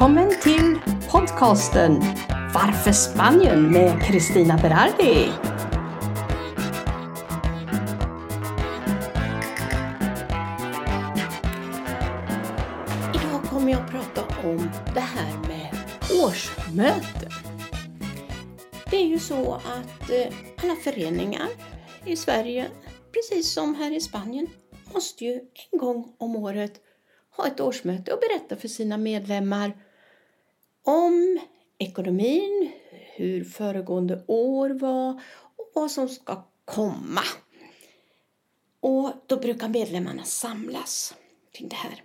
Välkommen till podcasten Varför Spanien med Kristina Berardi. Idag kommer jag att prata om det här med årsmöten. Det är ju så att eh, alla föreningar i Sverige, precis som här i Spanien, måste ju en gång om året ha ett årsmöte och berätta för sina medlemmar om ekonomin, hur föregående år var och vad som ska komma. Och då brukar medlemmarna samlas kring det här.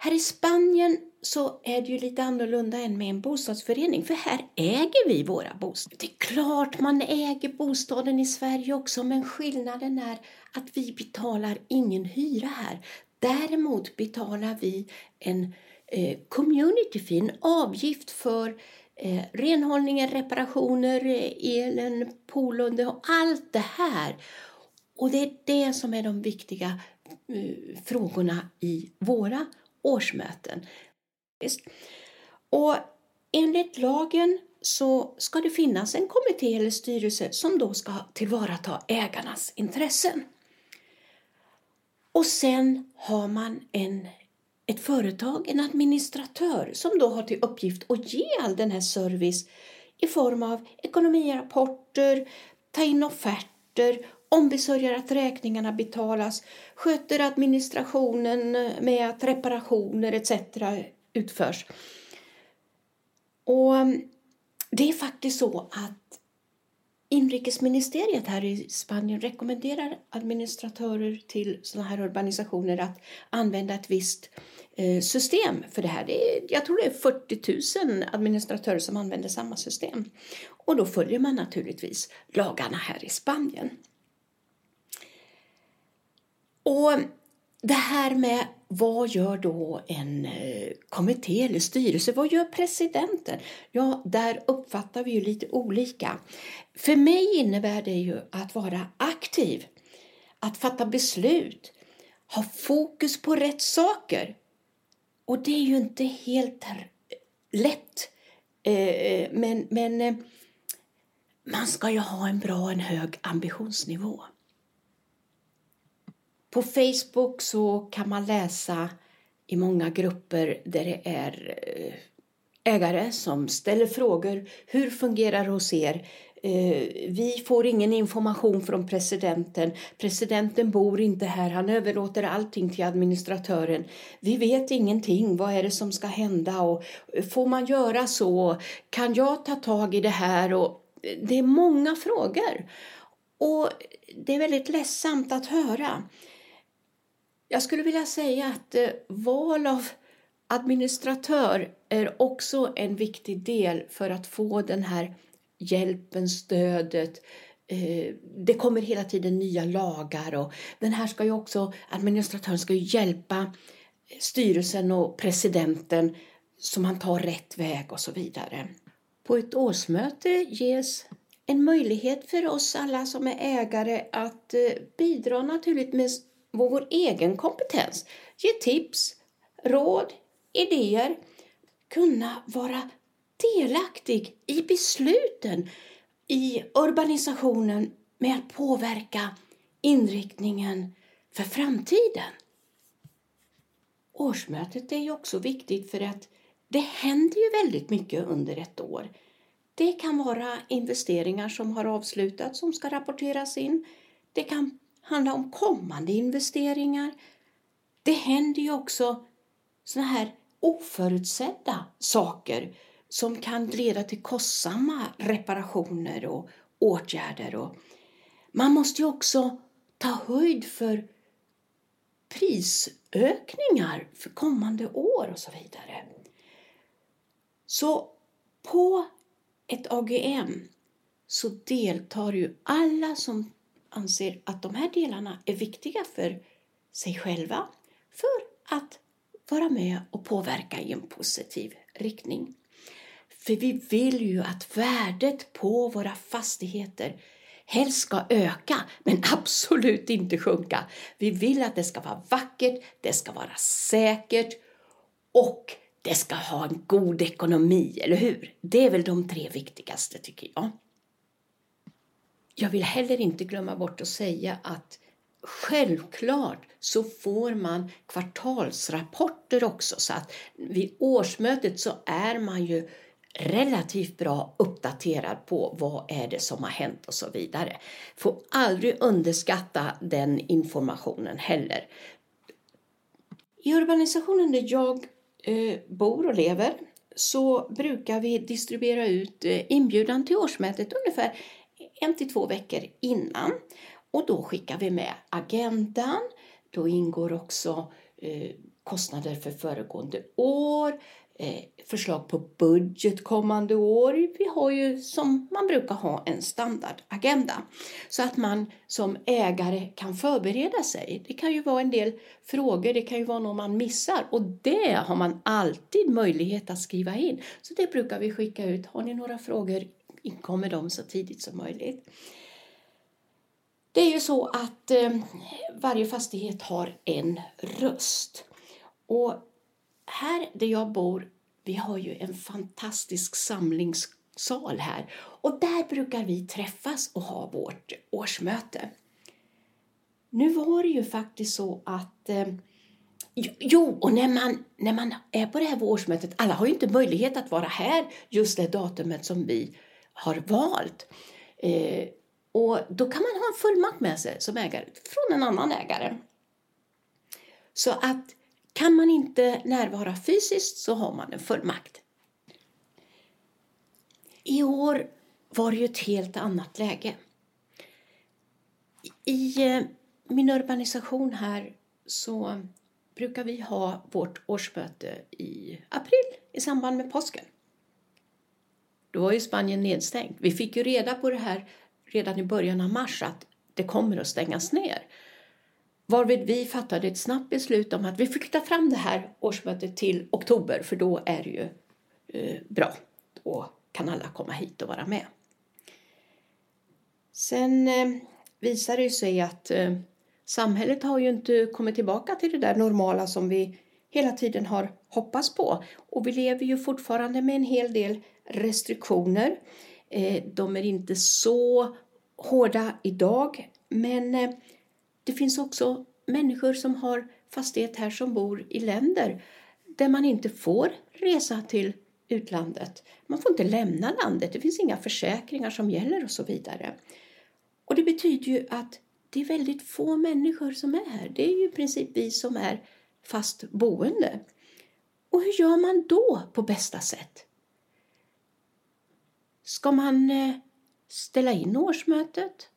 Här i Spanien så är det ju lite annorlunda än med en bostadsförening för här äger vi våra bostäder. Det är klart man äger bostaden i Sverige också men skillnaden är att vi betalar ingen hyra här. Däremot betalar vi en eh, community fee, en avgift för eh, renhållningen, reparationer, eh, elen, poolunde och allt det här. Och det är det som är de viktiga eh, frågorna i våra årsmöten. Och enligt lagen så ska det finnas en kommitté eller styrelse som då ska tillvarata ägarnas intressen. Och sen har man en, ett företag, en administratör som då har till uppgift att ge all den här service i form av ekonomirapporter, ta in offerter, ombesörjer att räkningarna betalas, sköter administrationen med att reparationer etc. utförs. Och mm, det är faktiskt så att Inrikesministeriet här i Spanien rekommenderar administratörer till sådana här urbanisationer att använda ett visst eh, system för det här. Det är, jag tror det är 40 000 administratörer som använder samma system. Och då följer man naturligtvis lagarna här i Spanien. Och det här med vad gör då en eh, kommitté eller styrelse? Vad gör presidenten? Ja, där uppfattar vi ju lite olika. För mig innebär det ju att vara aktiv, att fatta beslut, ha fokus på rätt saker. Och det är ju inte helt lätt. Eh, eh, men, men man ska ju ha en bra, en hög ambitionsnivå. På Facebook så kan man läsa i många grupper där det är eh, ägare som ställer frågor. Hur fungerar det hos er? Eh, vi får ingen information från presidenten. Presidenten bor inte här. Han överlåter allting till administratören. Vi vet ingenting. Vad är det som ska hända? Och får man göra så? Kan jag ta tag i det här? Och det är många frågor. Och det är väldigt ledsamt att höra. Jag skulle vilja säga att eh, val av administratör är också en viktig del för att få den här hjälpen, stödet. Eh, det kommer hela tiden nya lagar och den här ska ju också, administratören ska ju hjälpa styrelsen och presidenten så man tar rätt väg och så vidare. På ett årsmöte ges en möjlighet för oss alla som är ägare att eh, bidra naturligt med naturligtvis vår egen kompetens, ge tips, råd, idéer, kunna vara delaktig i besluten i urbanisationen med att påverka inriktningen för framtiden. Årsmötet är ju också viktigt för att det händer ju väldigt mycket under ett år. Det kan vara investeringar som har avslutats som ska rapporteras in. Det kan handla om kommande investeringar. Det händer ju också sådana här oförutsedda saker som kan leda till kostsamma reparationer och åtgärder. Och man måste ju också ta höjd för prisökningar för kommande år och så vidare. Så på ett AGM så deltar ju alla som anser att de här delarna är viktiga för sig själva för att vara med och påverka i en positiv riktning. För vi vill ju att värdet på våra fastigheter helst ska öka, men absolut inte sjunka. Vi vill att det ska vara vackert, det ska vara säkert och det ska ha en god ekonomi, eller hur? Det är väl de tre viktigaste tycker jag. Jag vill heller inte glömma bort att säga att självklart så får man kvartalsrapporter också så att vid årsmötet så är man ju relativt bra uppdaterad på vad är det som har hänt och så vidare. Får aldrig underskatta den informationen heller. I urbanisationen där jag eh, bor och lever så brukar vi distribuera ut eh, inbjudan till årsmötet ungefär en till två veckor innan. Och då skickar vi med agendan. Då ingår också eh, kostnader för föregående år, eh, förslag på budget kommande år. Vi har ju som man brukar ha en standardagenda så att man som ägare kan förbereda sig. Det kan ju vara en del frågor, det kan ju vara något man missar och det har man alltid möjlighet att skriva in. Så det brukar vi skicka ut. Har ni några frågor inkommer de så tidigt som möjligt. Det är ju så att eh, varje fastighet har en röst. Och här där jag bor, vi har ju en fantastisk samlingssal här. Och där brukar vi träffas och ha vårt årsmöte. Nu var det ju faktiskt så att eh, Jo, och när man, när man är på det här årsmötet, alla har ju inte möjlighet att vara här just det datumet som vi har valt. Eh, och då kan man ha en fullmakt med sig som ägare från en annan ägare. Så att kan man inte närvara fysiskt så har man en fullmakt. I år var det ju ett helt annat läge. I eh, min urbanisation här så brukar vi ha vårt årsmöte i april i samband med påsken. Då var ju Spanien nedstängt. Vi fick ju reda på det här redan i början av mars att det kommer att stängas ner. Varvid vi fattade ett snabbt beslut om att vi flyttar fram det här årsmötet till oktober för då är det ju eh, bra. Då kan alla komma hit och vara med. Sen eh, visar det sig att eh, samhället har ju inte kommit tillbaka till det där normala som vi hela tiden har hoppats på. Och vi lever ju fortfarande med en hel del restriktioner. Eh, de är inte så hårda idag, men eh, det finns också människor som har fastighet här som bor i länder där man inte får resa till utlandet. Man får inte lämna landet, det finns inga försäkringar som gäller och så vidare. Och det betyder ju att det är väldigt få människor som är här. Det är ju i princip vi som är fast boende. Och hur gör man då på bästa sätt? Ska man eh, ställa in årsmötet?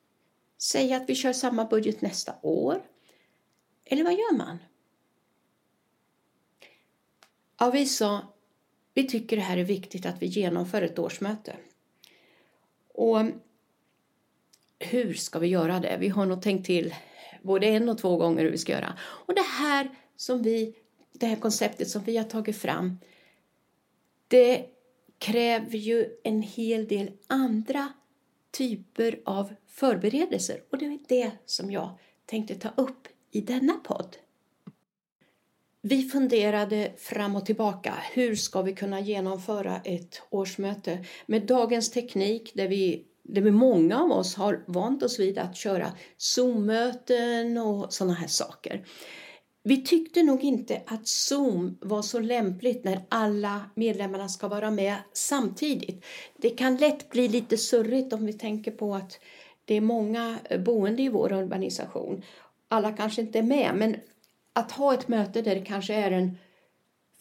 Säga att vi kör samma budget nästa år? Eller vad gör man? Ja, vi sa, vi tycker det här är viktigt att vi genomför ett årsmöte. Och hur ska vi göra det? Vi har nog tänkt till både en och två gånger hur vi ska göra. Och det här som vi, det här konceptet som vi har tagit fram, det kräver ju en hel del andra typer av förberedelser. Och det är det som jag tänkte ta upp i denna podd. Vi funderade fram och tillbaka. Hur ska vi kunna genomföra ett årsmöte med dagens teknik där vi där vi många av oss har vant oss vid att köra Zoom-möten och sådana här saker. Vi tyckte nog inte att Zoom var så lämpligt när alla medlemmarna ska vara med samtidigt. Det kan lätt bli lite surrigt om vi tänker på att det är många eh, boende i vår urbanisation. Alla kanske inte är med, men att ha ett möte där det kanske är en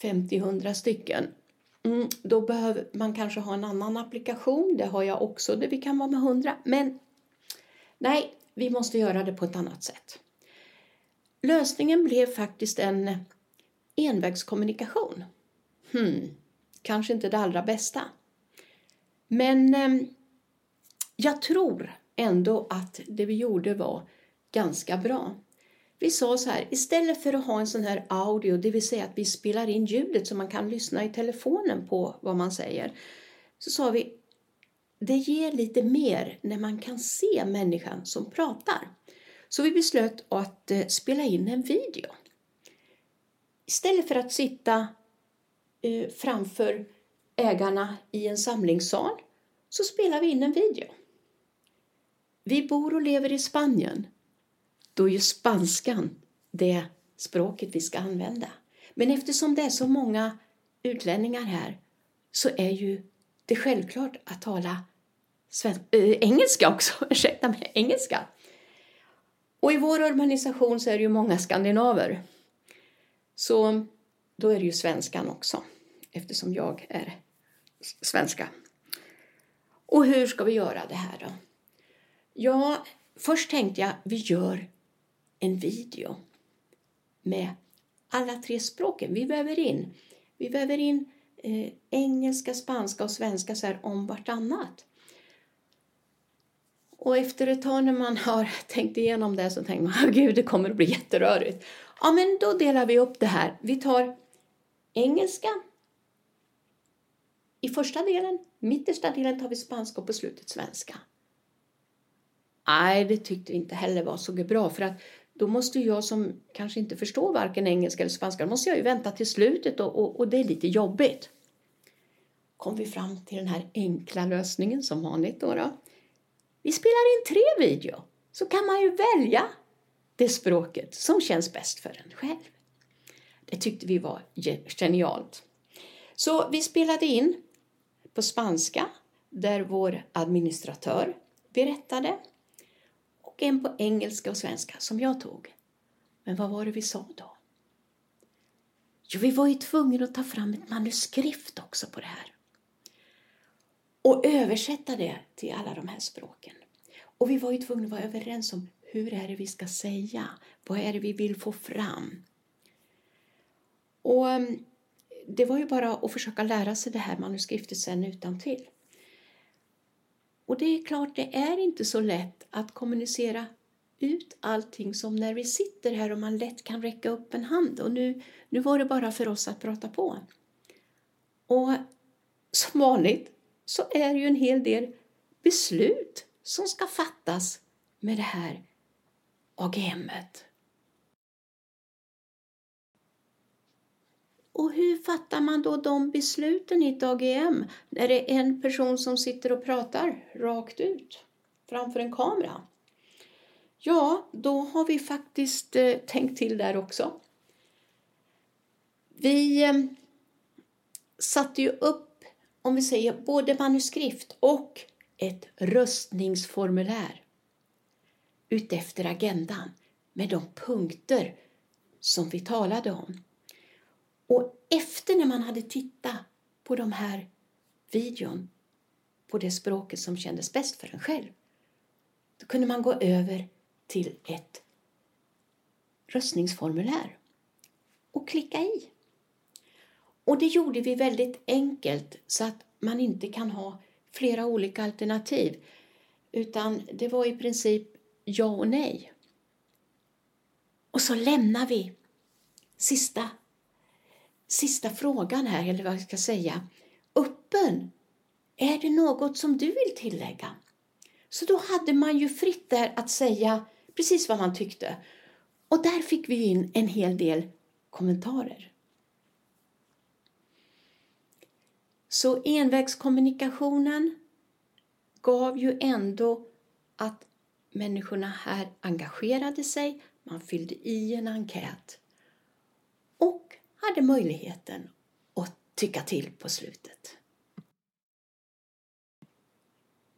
50-100 stycken, mm, då behöver man kanske ha en annan applikation. Det har jag också, där vi kan vara med 100. Men nej, vi måste göra det på ett annat sätt. Lösningen blev faktiskt en envägskommunikation. Hmm, kanske inte det allra bästa. Men eh, jag tror ändå att det vi gjorde var ganska bra. Vi sa så här, istället för att ha en sån här audio, det vill säga att vi spelar in ljudet så man kan lyssna i telefonen på vad man säger, så sa vi, det ger lite mer när man kan se människan som pratar. Så vi beslöt att eh, spela in en video. Istället för att sitta eh, framför ägarna i en samlingssal så spelar vi in en video. Vi bor och lever i Spanien. Då är ju spanskan det språket vi ska använda. Men eftersom det är så många utlänningar här så är ju det självklart att tala äh, engelska också. Ursäkta mig, engelska. Och i vår organisation så är det ju många skandinaver. Så då är det ju svenskan också, eftersom jag är svenska. Och hur ska vi göra det här då? Ja, först tänkte jag vi gör en video med alla tre språken. Vi väver in, vi väver in eh, engelska, spanska och svenska så här om vartannat. Och efter ett tag när man har tänkt igenom det så tänker man, gud det kommer att bli jätterörigt. Ja, men då delar vi upp det här. Vi tar engelska i första delen, mittersta delen tar vi spanska och på slutet svenska. Nej, det tyckte vi inte heller var så bra för att då måste jag som kanske inte förstår varken engelska eller spanska, då måste jag ju vänta till slutet och, och, och det är lite jobbigt. Kom vi fram till den här enkla lösningen som vanligt då, då. Vi spelar in tre video så kan man ju välja det språket som känns bäst för en själv. Det tyckte vi var genialt. Så vi spelade in på spanska där vår administratör berättade och en på engelska och svenska som jag tog. Men vad var det vi sa då? Jo, vi var ju tvungna att ta fram ett manuskript också på det här. Och översätta det till alla de här språken. Och vi var ju tvungna att vara överens om hur är det vi ska säga? Vad är det vi vill få fram? Och mm, det var ju bara att försöka lära sig det här manuskriptet sen utan till. Och det är klart, det är inte så lätt att kommunicera ut allting som när vi sitter här och man lätt kan räcka upp en hand. Och nu, nu var det bara för oss att prata på. Och som vanligt så är det ju en hel del beslut som ska fattas med det här AGMet. Och hur fattar man då de besluten i ett AGM när det är en person som sitter och pratar rakt ut framför en kamera? Ja, då har vi faktiskt eh, tänkt till där också. Vi eh, satte ju upp, om vi säger både manuskript och ett röstningsformulär utefter agendan med de punkter som vi talade om. Och efter när man hade tittat på de här videon på det språket som kändes bäst för en själv, då kunde man gå över till ett röstningsformulär och klicka i. Och det gjorde vi väldigt enkelt så att man inte kan ha flera olika alternativ utan det var i princip ja och nej. Och så lämnar vi sista sista frågan här, eller vad jag ska säga, öppen. Är det något som du vill tillägga? Så då hade man ju fritt där att säga precis vad man tyckte. Och där fick vi in en hel del kommentarer. Så envägskommunikationen gav ju ändå att människorna här engagerade sig, man fyllde i en enkät och hade möjligheten att tycka till på slutet.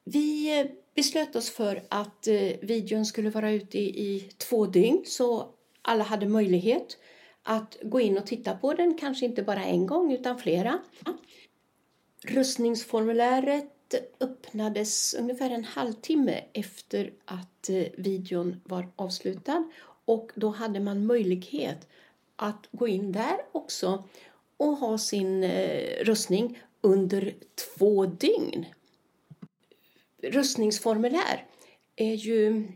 Vi eh, beslöt oss för att eh, videon skulle vara ute i två dygn så alla hade möjlighet att gå in och titta på den, kanske inte bara en gång utan flera. Röstningsformuläret öppnades ungefär en halvtimme efter att eh, videon var avslutad och då hade man möjlighet att gå in där också och ha sin eh, röstning under två dygn. Röstningsformulär är ju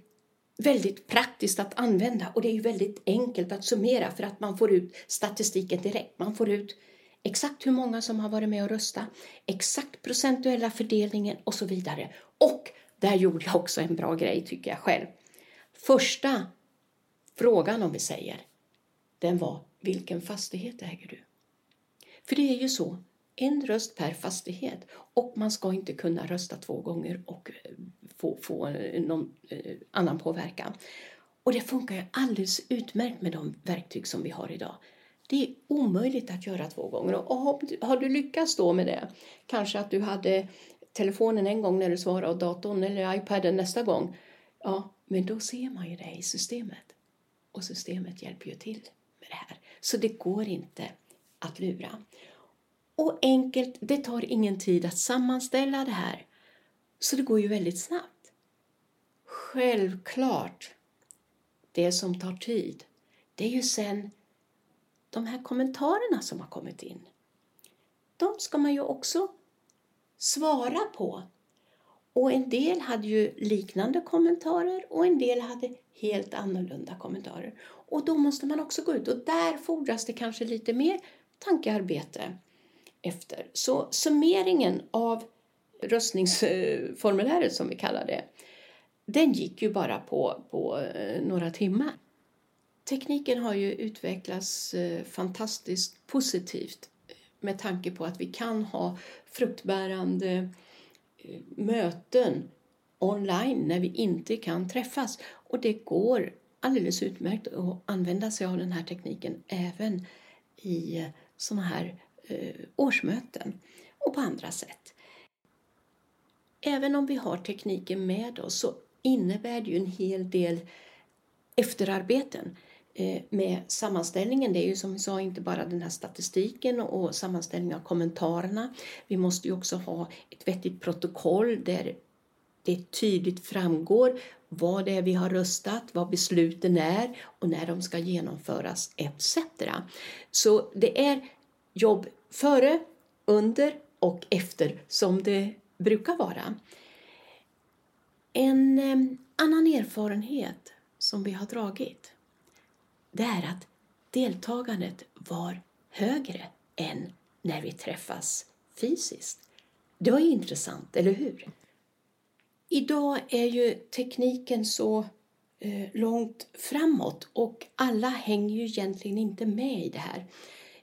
väldigt praktiskt att använda och det är ju väldigt enkelt att summera för att man får ut statistiken direkt. Man får ut exakt hur många som har varit med och röstat, exakt procentuella fördelningen och så vidare. Och där gjorde jag också en bra grej tycker jag själv. Första frågan om vi säger, den var vilken fastighet äger du? För det är ju så, en röst per fastighet och man ska inte kunna rösta två gånger och eh, få, få eh, någon eh, annan påverkan. Och det funkar ju alldeles utmärkt med de verktyg som vi har idag. Det är omöjligt att göra två gånger. Och har du lyckats då med det, kanske att du hade telefonen en gång när du svarade och datorn eller iPaden nästa gång, ja, men då ser man ju det i systemet. Och systemet hjälper ju till med det här. Så det går inte att lura. Och enkelt, det tar ingen tid att sammanställa det här. Så det går ju väldigt snabbt. Självklart, det som tar tid, det är ju sen de här kommentarerna som har kommit in. De ska man ju också svara på. Och en del hade ju liknande kommentarer och en del hade helt annorlunda kommentarer. Och då måste man också gå ut och där fordras det kanske lite mer tankearbete efter. Så summeringen av röstningsformuläret som vi kallar det, den gick ju bara på, på eh, några timmar. Tekniken har ju utvecklats eh, fantastiskt positivt eh, med tanke på att vi kan ha fruktbärande eh, möten online när vi inte kan träffas. Och det går alldeles utmärkt att använda sig av den här tekniken även i sådana här årsmöten och på andra sätt. Även om vi har tekniken med oss så innebär det ju en hel del efterarbeten Eh, med sammanställningen. Det är ju som vi sa inte bara den här statistiken och sammanställningen av kommentarerna. Vi måste ju också ha ett vettigt protokoll där det tydligt framgår vad det är vi har röstat, vad besluten är och när de ska genomföras etc. Så det är jobb före, under och efter som det brukar vara. En eh, annan erfarenhet som vi har dragit det är att deltagandet var högre än när vi träffas fysiskt. Det var ju intressant, eller hur? Idag är ju tekniken så eh, långt framåt och alla hänger ju egentligen inte med i det här.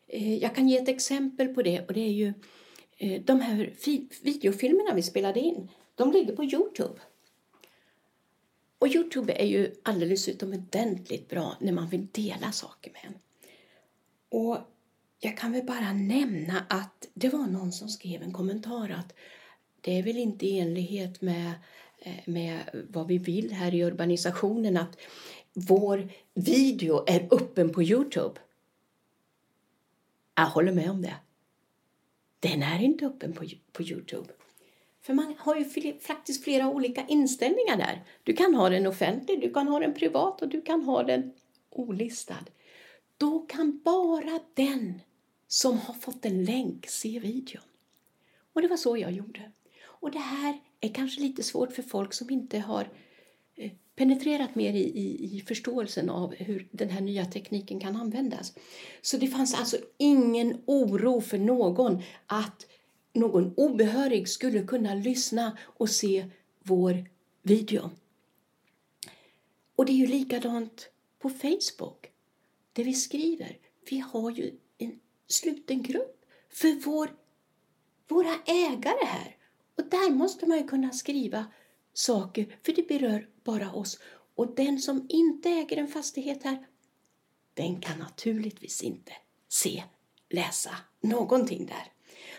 Eh, jag kan ge ett exempel på det och det är ju eh, de här videofilmerna vi spelade in. De ligger på Youtube. Och Youtube är ju alldeles utomordentligt bra när man vill dela saker med en. Och jag kan väl bara nämna att det var någon som skrev en kommentar att det är väl inte i enlighet med, eh, med vad vi vill här i urbanisationen att vår video är öppen på Youtube. Jag håller med om det. Den är inte öppen på, på Youtube. För man har ju faktiskt flera olika inställningar där. Du kan ha den offentlig, du kan ha den privat och du kan ha den olistad. Då kan bara den som har fått en länk se videon. Och det var så jag gjorde. Och det här är kanske lite svårt för folk som inte har eh, penetrerat mer i, i, i, förståelsen av hur den här nya tekniken kan användas. Så det fanns alltså ingen oro för någon att någon obehörig skulle kunna lyssna och se vår video. Och det är ju likadant på Facebook, där vi skriver. Vi har ju en sluten grupp för vår, våra ägare här. Och där måste man ju kunna skriva saker, för det berör bara oss. Och den som inte äger en fastighet här, den kan naturligtvis inte se, läsa någonting där.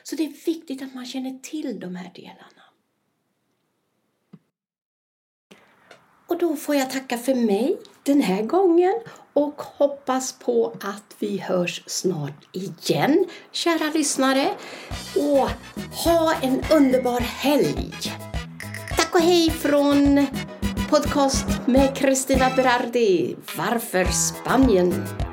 Så det är viktigt att man känner till de här delarna. Och då får jag tacka för mig den här gången och hoppas på att vi hörs snart igen, kära lyssnare. Och ha en underbar helg! Tack och hej från podcast med Kristina Berardi. Varför Spanien?